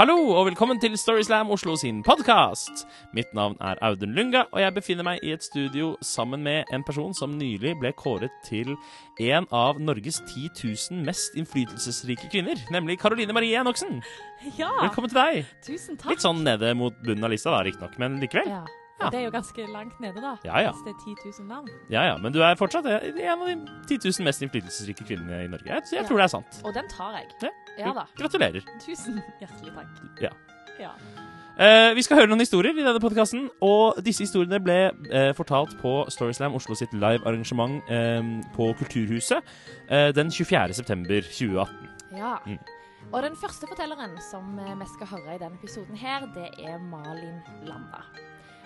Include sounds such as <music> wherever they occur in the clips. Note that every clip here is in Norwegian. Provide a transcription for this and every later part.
Hallo og velkommen til Storyslam Oslo sin podkast. Mitt navn er Audun Lunga, og jeg befinner meg i et studio sammen med en person som nylig ble kåret til en av Norges 10 000 mest innflytelsesrike kvinner, nemlig Caroline Marie Enoksen. Ja, Velkommen til deg. tusen takk. Litt sånn nede mot bunnen av lista, da, riktignok, men likevel. Ja. Ja. Det er jo ganske langt nede, da. Ja, ja. Hvis det er 10 000 navn. Ja, ja, Men du er fortsatt en av de 10 000 mest innflytelsesrike kvinnene i Norge. Jeg, jeg Ja. tror det er sant. Og den tar jeg. Ja. Ja da. Gratulerer. Tusen hjertelig takk. Ja. Ja. Eh, vi skal høre noen historier i denne podkasten, og disse historiene ble eh, fortalt på Storyslam Oslo sitt live-arrangement eh, på Kulturhuset eh, den 24. september 2018. ja. Mm. Og den første fortelleren som eh, vi skal høre i denne episoden her, det er Malin Landa.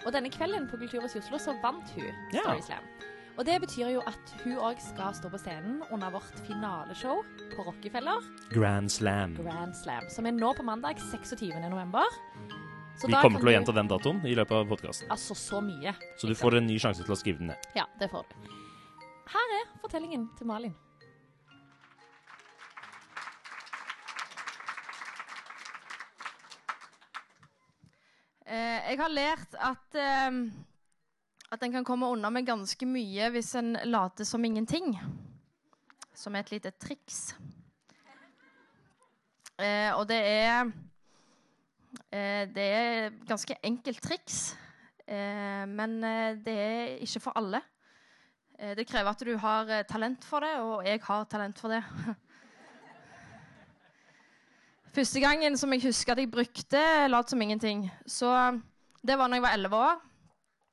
Og denne kvelden på Kulturhuset i Oslo så vant hun Ja. Storyslam. Og det betyr jo at hun òg skal stå på scenen under vårt finaleshow på Rockefeller Grand Slam. Grand Slam, som er nå på mandag 26. november. Så Vi da kommer til å gjenta den datoen i løpet av podkasten, Altså så mye. så du får en ny sjanse til å skrive den ned. Ja, det får du. Her er fortellingen til Malin. Jeg har lært at um, at en kan komme unna med ganske mye hvis en later som ingenting. Som er et lite triks. Eh, og det er eh, Det er ganske enkelt triks, eh, men eh, det er ikke for alle. Eh, det krever at du har eh, talent for det, og jeg har talent for det. <laughs> Første gangen som jeg husker at jeg brukte lat som ingenting, så det var når jeg var elleve år.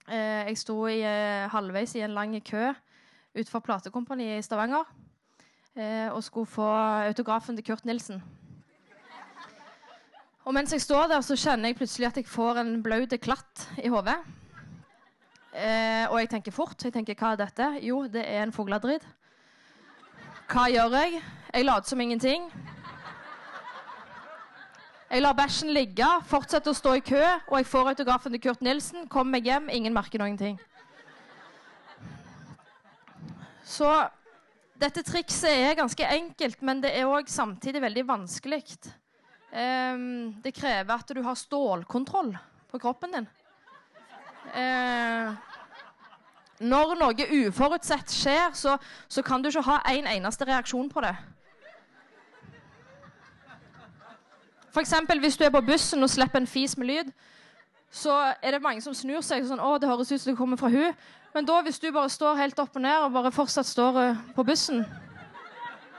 Eh, jeg sto i, eh, halvveis i en lang kø utenfor platekompaniet i Stavanger eh, og skulle få autografen til Kurt Nilsen. Og mens jeg står der, så kjenner jeg plutselig at jeg får en blaut klatt i hodet. Og jeg tenker fort. Jeg tenker, hva er dette? Jo, det er en fugledritt. Hva gjør jeg? Jeg later som ingenting. Jeg lar bæsjen ligge, fortsetter å stå i kø, og jeg får autografen til Kurt Nilsen. Kommer meg hjem, ingen merker noen ting. Så dette trikset er ganske enkelt, men det er òg samtidig veldig vanskelig. Um, det krever at du har stålkontroll på kroppen din. Uh, når noe uforutsett skjer, så, så kan du ikke ha en eneste reaksjon på det. For eksempel hvis du er på bussen og slipper en fis med lyd, så er det mange som snur seg sånn, å, det høres ut som det kommer fra hun. Men da, hvis du bare står helt opp og ned og bare fortsatt står eh, på bussen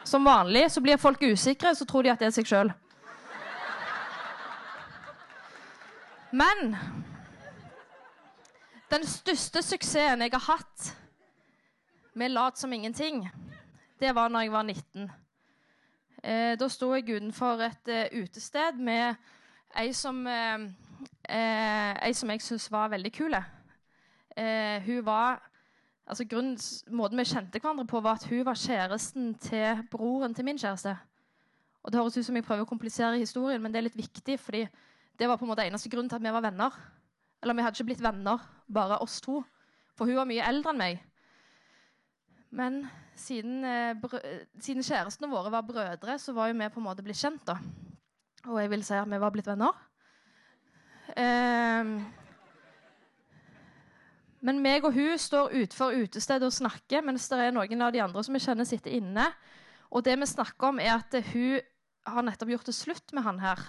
som vanlig, så blir folk usikre, så tror de at det er seg sjøl. Men den største suksessen jeg har hatt med lat som ingenting, det var når jeg var 19. Eh, da sto jeg utenfor et eh, utested med ei som, eh, eh, ei som jeg syntes var veldig kul. Eh, hun var altså grunnen, Måten vi kjente hverandre på, var at hun var kjæresten til broren til min kjæreste. Og Det høres ut som jeg prøver å komplisere historien, men det er litt viktig, fordi det var på en måte eneste grunn til at vi var venner. Eller vi hadde ikke blitt venner, bare oss to. For hun var mye eldre enn meg. Men siden, eh, siden kjærestene våre var brødre, så var jo vi på en måte blitt kjent. da. Og jeg vil si at vi var blitt venner. Ehm, men meg og hun står utenfor utestedet og snakker, mens det er noen av de andre som vi kjenner sitter inne. Og det vi snakker om, er at hun har nettopp gjort det slutt med han her.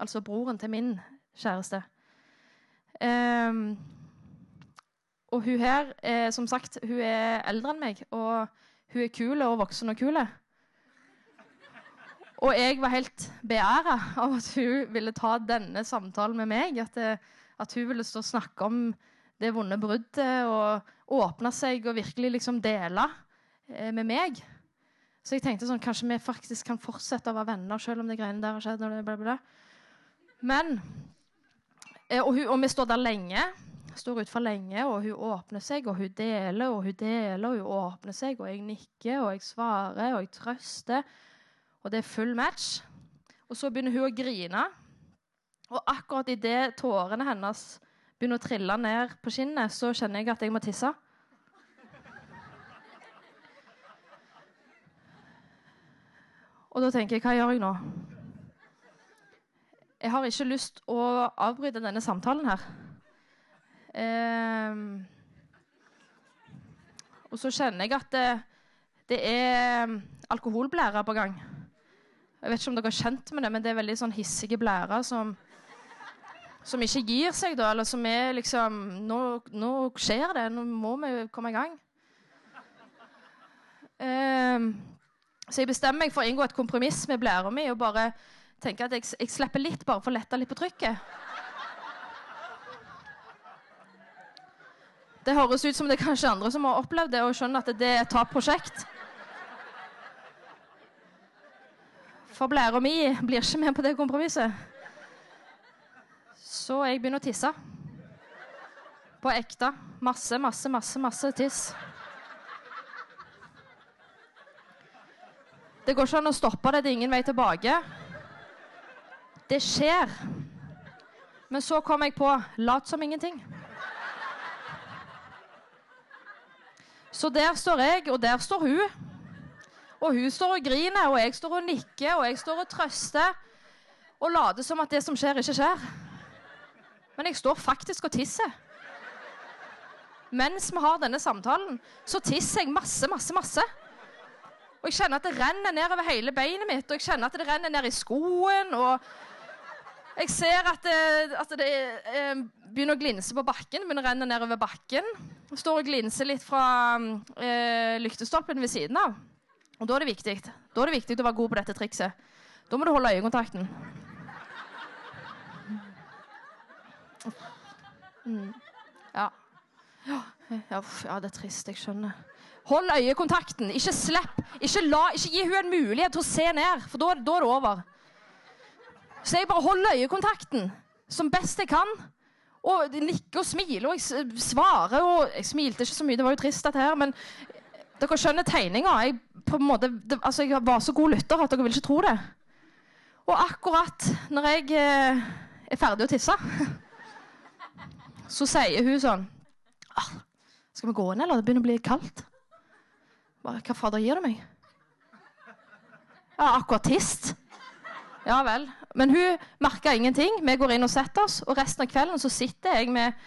Altså broren til min kjæreste. Ehm, og hun her, er, som sagt, hun er eldre enn meg, og hun er kul og voksen og kul. Og jeg var helt beæra av at hun ville ta denne samtalen med meg. At, det, at hun ville stå og snakke om det vonde bruddet og åpne seg og virkelig liksom dele eh, med meg. Så jeg tenkte sånn, kanskje vi faktisk kan fortsette å være venner selv om det greiene der har skjedd. Og, det, bla, bla. Men, eh, og, hun, og vi står der lenge. Står utfor lenge, og hun åpner seg, og hun deler, og hun deler, og hun åpner seg, og jeg nikker, og jeg svarer, og jeg trøster. Og det er full match. Og så begynner hun å grine. Og akkurat idet tårene hennes begynner å trille ned på skinnet, så kjenner jeg at jeg må tisse. Og da tenker jeg, hva gjør jeg nå? jeg har ikke lyst å avbryte denne samtalen her. Eh, og så kjenner jeg at det, det er alkoholblærer på gang. Jeg vet ikke om dere har kjent med det, men det er veldig sånn hissige blærer som, som ikke gir seg, da. Eller som er liksom nå, nå skjer det. Nå må vi komme i gang. Eh, så jeg bestemmer meg for å inngå et kompromiss med blæra mi og bare tenke at jeg, jeg slipper litt bare for å lette litt på trykket. Det høres ut som det er kanskje andre som har opplevd det og skjønner at det er et tapprosjekt. For blæra mi blir ikke med på det kompromisset. Så jeg begynner å tisse. På ekte. Masse, masse, masse, masse tiss. Det går ikke an å stoppe det. Det er ingen vei tilbake. Det skjer. Men så kom jeg på lat som ingenting. Så der står jeg, og der står hun. Og hun står og griner, og jeg står og nikker, og jeg står og trøster. Og later som at det som skjer, ikke skjer. Men jeg står faktisk og tisser. Mens vi har denne samtalen, så tisser jeg masse, masse, masse. Og jeg kjenner at det renner nedover hele beinet mitt, og jeg kjenner at det renner ned i skoen. og jeg ser at det, at det eh, begynner å glinse på bakken. begynner å renne nedover bakken. Står og glinser litt fra eh, lyktestolpen ved siden av. Og da er det viktig Da er det viktig å være god på dette trikset. Da må du holde øyekontakten. Mm. Ja, ja, ja, det er trist. Jeg skjønner. Hold øyekontakten. Ikke slipp. Ikke, la, ikke gi hun en mulighet til å se ned, for da, da er det over. Så jeg bare holder øyekontakten som best jeg kan. Og de nikker og smiler, og jeg svarer og Jeg smilte ikke så mye, det var jo trist, dette her, men dere skjønner tegninga. Jeg, altså, jeg var så god lytter at dere vil ikke tro det. Og akkurat når jeg eh, er ferdig å tisse, <laughs> så sier hun sånn ah, Skal vi gå inn, eller? Det begynner å bli kaldt. Bare, Hva fader gir du meg? Jeg har akkurat tist. Ja vel. Men hun merka ingenting. Vi går inn og setter oss, og resten av kvelden så sitter jeg med,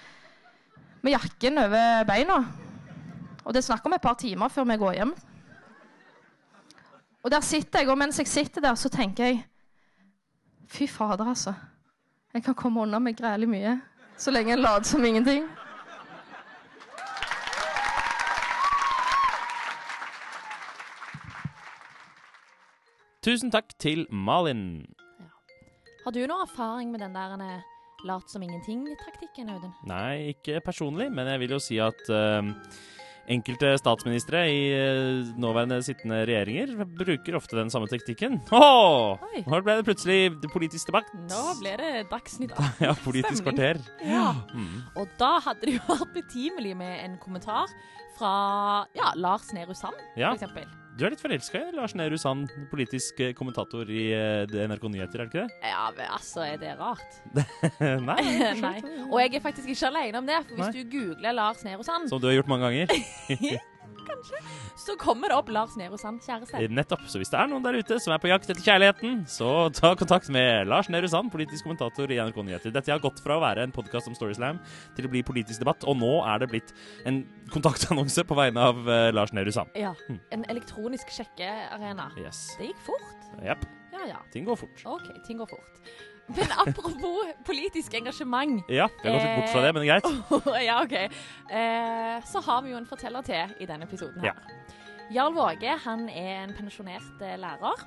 med jakken over beina. Og det er snakk om et par timer før vi går hjem. Og der sitter jeg, og mens jeg sitter der, så tenker jeg Fy fader, altså. Jeg kan komme unna med grælig mye så lenge jeg later som ingenting. Tusen takk til Malin. Har du noe erfaring med den der eh, lat som ingenting-taktikken, Audun? Nei, ikke personlig, men jeg vil jo si at uh, enkelte statsministre i eh, nåværende sittende regjeringer bruker ofte den samme taktikken. Åh! Nå ble det plutselig politisk debatt. Nå ble det Dagsnytt <laughs> Ja, politisk kvarter. Ja. Mm. Og da hadde det jo vært betimelig med en kommentar fra ja, Lars Nehru Sand, Ja. eksempel. Du er litt forelska i Lars Nehru Sand, politisk eh, kommentator i eh, NRK Nyheter, er det ikke det? Ja, men altså, er det rart? <laughs> Nei. <laughs> Nei. Og jeg er faktisk ikke alene om det, for hvis Nei. du googler Lars Nehru Sand, Som du har gjort mange ganger. <laughs> så kommer det opp Lars Nehru Sand, kjæreste. Eh, Nettopp. Så hvis det er noen der ute som er på jakt etter kjærligheten, så ta kontakt med Lars Nehru Sand, politisk kommentator i NRK Nyheter. Dette har gått fra å være en podkast om Storyslam til å bli politisk debatt, og nå er det blitt en kontaktannonse på vegne av uh, Lars Nehru Sand. Ja. En elektronisk sjekkearena. Yes. Det gikk fort. Jepp. Ja, ja. Ting går fort. OK, ting går fort. Men apropos politisk engasjement <laughs> Ja, vi har gått litt bort fra det, men greit. <laughs> ja, OK. Eh, så har vi jo en forteller til i denne episoden. her. Jarl Våge han er en pensjonert eh, lærer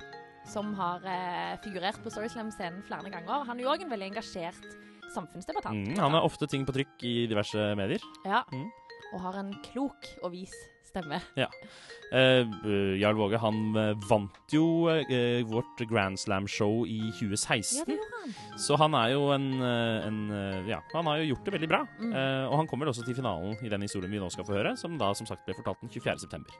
som har eh, figurert på Storyslam-scenen flere ganger. Han er jo òg en veldig engasjert samfunnsdebattant. Mm, han har ofte ting på trykk i diverse medier. Ja. Mm. Og har en klok og vis stemme. Ja. Uh, Jarl Våge han eh, vant jo uh, vårt Grand Slam-show i Ja, 2016. det gjorde han. Så han er jo en, en Ja, han har jo gjort det veldig bra. Mm. Uh, og han kommer også til finalen i den historien vi nå skal få høre, som da som sagt ble fortalt den 24. september.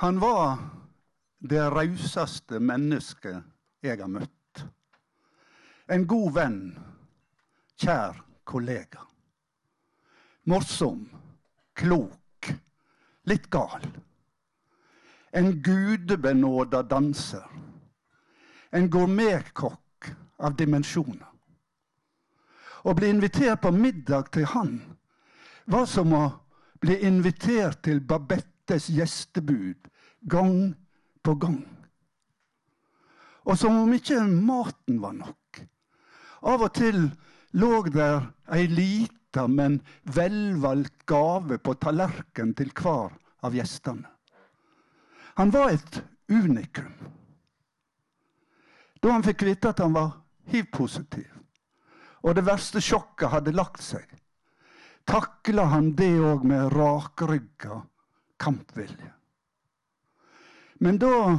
Han var det rauseste mennesket jeg har møtt. En god venn, kjær kollega. Morsom, klok litt gal. En gudebenåda danser. En gourmetkokk av dimensjoner. Å bli invitert på middag til han var som å bli invitert til Babettes gjestebud gang på gang. Og som om ikke maten var nok. Av og til lå der ei lita, men velvalgt gave på tallerkenen til hver av gjestene. Han var et unikum. Da han fikk vite at han var hiv-positiv, og det verste sjokket hadde lagt seg, takla han det òg med rakrygga kampvilje. Men da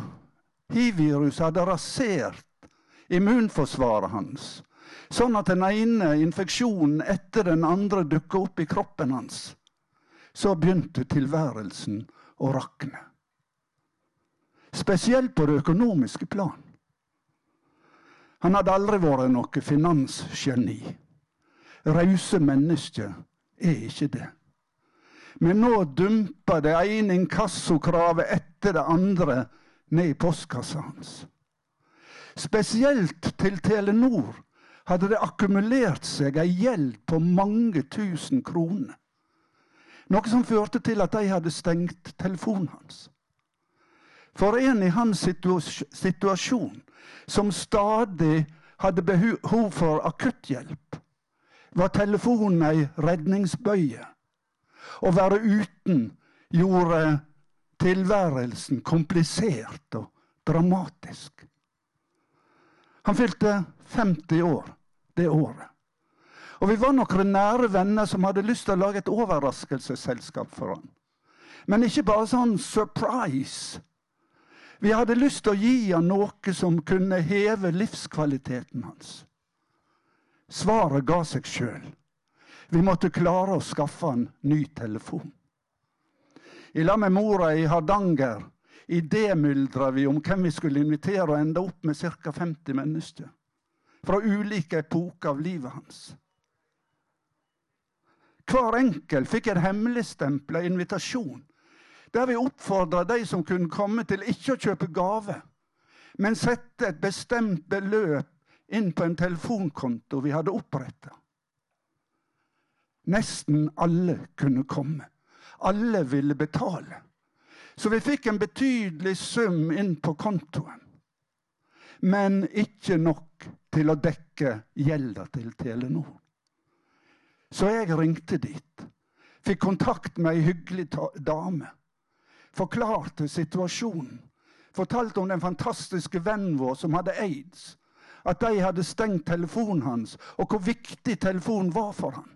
hiv-viruset hadde rasert immunforsvaret hans, sånn at den ene infeksjonen etter den andre dukka opp i kroppen hans, så begynte tilværelsen å rakne. Spesielt på det økonomiske plan. Han hadde aldri vært noe finansgeni. Rause mennesker er ikke det. Men nå dumper det ene inkassokravet etter det andre ned i postkassa hans. Spesielt til Telenor hadde det akkumulert seg ei gjeld på mange tusen kroner. Noe som førte til at de hadde stengt telefonen hans. For en i hans situasjon, som stadig hadde behov for akutthjelp, var telefonen ei redningsbøye. Å være uten gjorde tilværelsen komplisert og dramatisk. Han fylte 50 år det året. Og vi var noen nære venner som hadde lyst til å lage et overraskelsesselskap for han. Men ikke bare sånn surprise. Vi hadde lyst til å gi han noe som kunne heve livskvaliteten hans. Svaret ga seg sjøl. Vi måtte klare å skaffe han ny telefon. I lag med mora i Hardanger idémyldra vi om hvem vi skulle invitere, og enda opp med ca. 50 mennesker. Fra ulike epoker av livet hans. Hver enkelt fikk en hemmeligstempla invitasjon der vi oppfordra de som kunne komme, til ikke å kjøpe gave, men sette et bestemt beløp inn på en telefonkonto vi hadde oppretta. Nesten alle kunne komme. Alle ville betale. Så vi fikk en betydelig sum inn på kontoen. Men ikke nok til å dekke gjelda til Telenor. Så jeg ringte dit. Fikk kontakt med ei hyggelig dame. Forklarte situasjonen. Fortalte om den fantastiske vennen vår som hadde aids. At de hadde stengt telefonen hans, og hvor viktig telefonen var for han.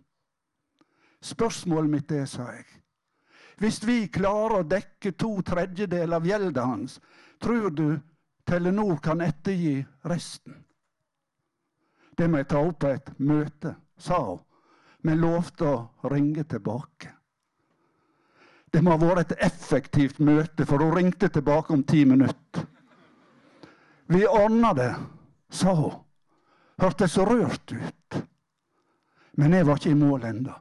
Spørsmålet mitt er, sa jeg, hvis vi klarer å dekke to tredjedeler av gjelda hans, tror du Telenor kan ettergi resten? Det må jeg ta opp på et møte, sa hun men lovte å ringe tilbake. Det må ha vært et effektivt møte, for hun ringte tilbake om ti minutter. Vi ordna det, sa hun. Hørtes rørt ut. Men jeg var ikke i mål ennå.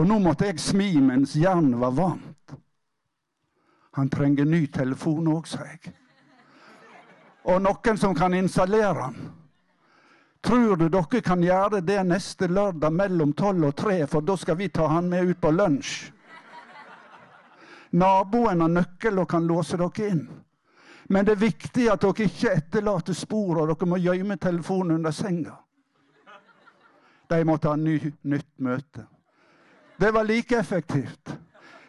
Og nå måtte jeg smi mens jernet var varmt. Han trenger ny telefon òg, sa jeg. Og noen som kan installere den. Tror du dere kan gjøre det neste lørdag mellom tolv og tre, for da skal vi ta han med ut på lunsj? Naboen har nøkkel og kan låse dere inn. Men det er viktig at dere ikke etterlater spor, og dere må gjemme telefonen under senga. De måtte ha ny, nytt møte. Det var like effektivt.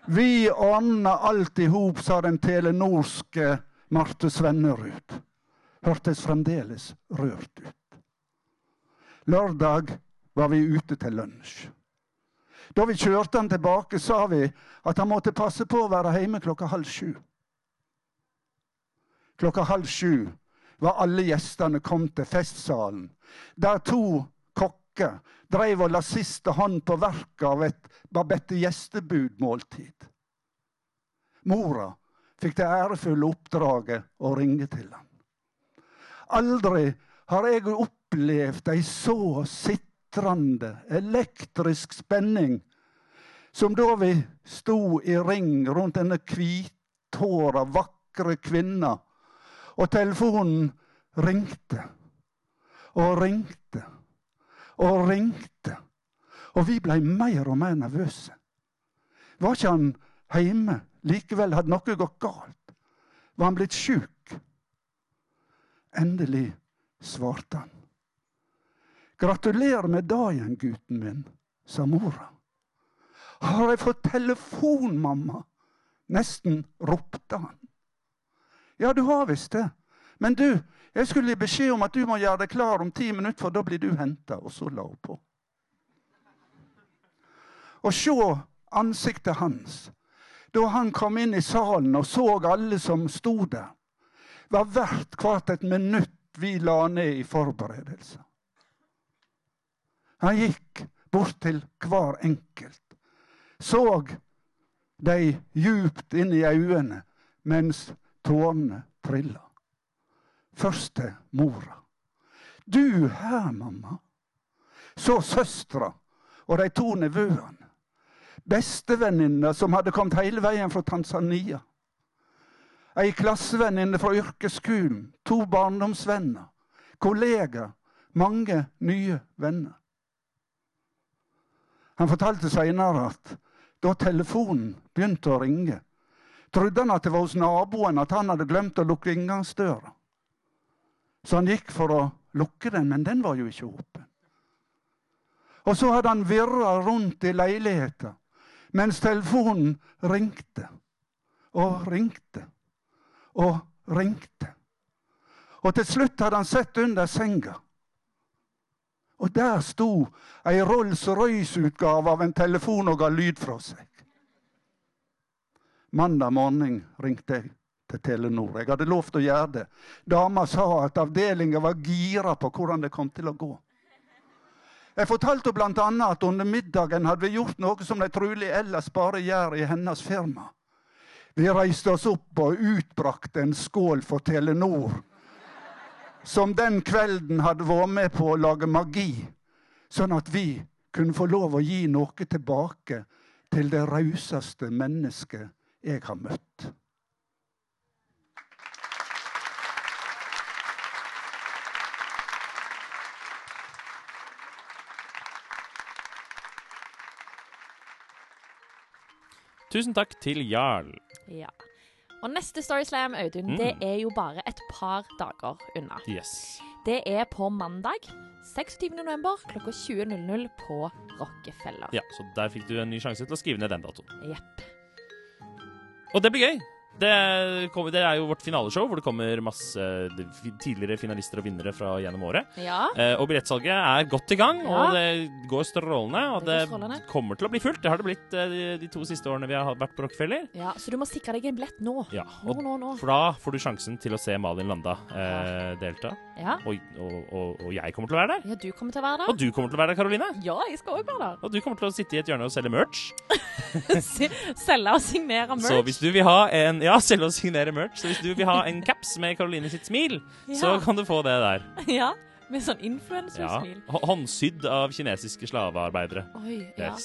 Vi ordna alt i hop, sa den telenorske Marte Svennerud. Hørtes fremdeles rørt ut. Lørdag var vi ute til lunsj. Da vi kjørte han tilbake, sa vi at han måtte passe på å være hjemme klokka halv sju. Klokka halv sju var alle gjestene kommet til festsalen, der to kokker drev og la siste hånd på verket av et Babette gjestebudmåltid. Mora fikk det ærefulle oppdraget å ringe til ham. Aldri har jeg opplevd opplevd ei så sitrende, elektrisk spenning Som da vi sto i ring rundt denne hvithåra, vakre kvinna, og telefonen ringte og ringte og ringte. Og vi blei mer og mer nervøse. Var ikke han hjemme? Likevel hadde noe gått galt. Var han blitt sjuk? Endelig svarte han. Gratulerer med dagen, gutten min, sa mora. Har jeg fått telefon, mamma? Nesten ropte han. Ja, du har visst det. Men du, jeg skulle gi beskjed om at du må gjøre deg klar om ti minutter, for da blir du henta. Og så la hun på. Og se ansiktet hans da han kom inn i salen og så alle som sto der, var verdt hvert et minutt vi la ned i forberedelser. Han gikk bort til hver enkelt, så de djupt inn i øynene mens tårene trilla. Første mora. Du her, mamma. Så søstera og de to nevøene Bestevenninna som hadde kommet hele veien fra Tanzania. Ei klassevenninne fra yrkesskolen, to barndomsvenner, kollegaer, mange nye venner. Han fortalte seinere at da telefonen begynte å ringe, trodde han at det var hos naboen at han hadde glemt å lukke inngangsdøra. Så han gikk for å lukke den, men den var jo ikke åpen. Og så hadde han virra rundt i leiligheta mens telefonen ringte og ringte og ringte. Og til slutt hadde han sett under senga. Og der sto ei Rolls-Royce-utgave av en telefon og ga lyd fra seg. Mandag morgen ringte jeg til Telenor. Jeg hadde lovt å gjøre det. Dama sa at avdelinga var gira på hvordan det kom til å gå. Jeg fortalte bl.a. at under middagen hadde vi gjort noe som de trolig ellers bare gjør i hennes firma. Vi reiste oss opp og utbrakte en skål for Telenor, som den kvelden hadde vært med på å lage magi, sånn at vi kunne få lov å gi noe tilbake til det rauseste mennesket jeg har møtt. Tusen takk til Jarl. Ja. Og neste Storyslam, Audun, Mm. det er jo bare et par dager unna. Yes. Det er på mandag 26. november klokka 20.00 på Rockefeller. Ja, så der fikk du en ny sjanse til å skrive ned den datoen. Jepp. Og det blir gøy. Det, kommer, det er jo vårt finaleshow, hvor det kommer masse tidligere finalister og vinnere fra gjennom året. Ja. Eh, og billettsalget er godt i gang, Ja. og det går strålende. Og Det det, kommer til å bli fullt. Det har det blitt eh, de, de to siste årene vi har vært på Rockefeller. ja. Så du må sikre deg en billett nå. Ja, og nå, nå. For da får du sjansen til å se Malin Landa eh, delta. Ja. Og, og, og, og jeg kommer til å være der. ja, du kommer til å være der. Og du kommer til å være der, Karoline. Ja, jeg skal òg være der. Og du kommer til å sitte i et hjørne og selge merch. <laughs> Selge og signere merch. Så hvis du vil ha en <laughs> Ja, selge og signere merch. Så hvis du vil ha en caps med Karoline sitt smil, så kan du få det der. <laughs> Ja, med sånn Ja. influensersmil. Ja. Håndsydd av kinesiske slavearbeidere. Oi, ja.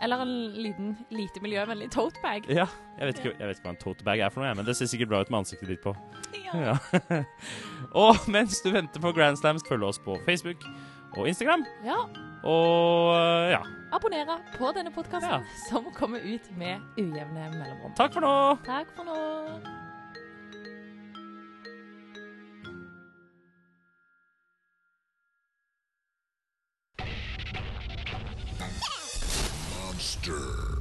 Eller en liten, lite miljøvennlig tote bag. Ja. Jeg vet, ikke, jeg vet ikke hva en tote bag er for noe, men det ser sikkert bra ut med ansiktet ditt på. Ja. Ja. <laughs> og mens du venter på Grand Slams, følg oss på Facebook og Instagram. ja. Og ja. Abonnere på denne podkasten, Ja. som kommer ut med ujevne mellomrom. Takk for nå. Takk for nå. Monster.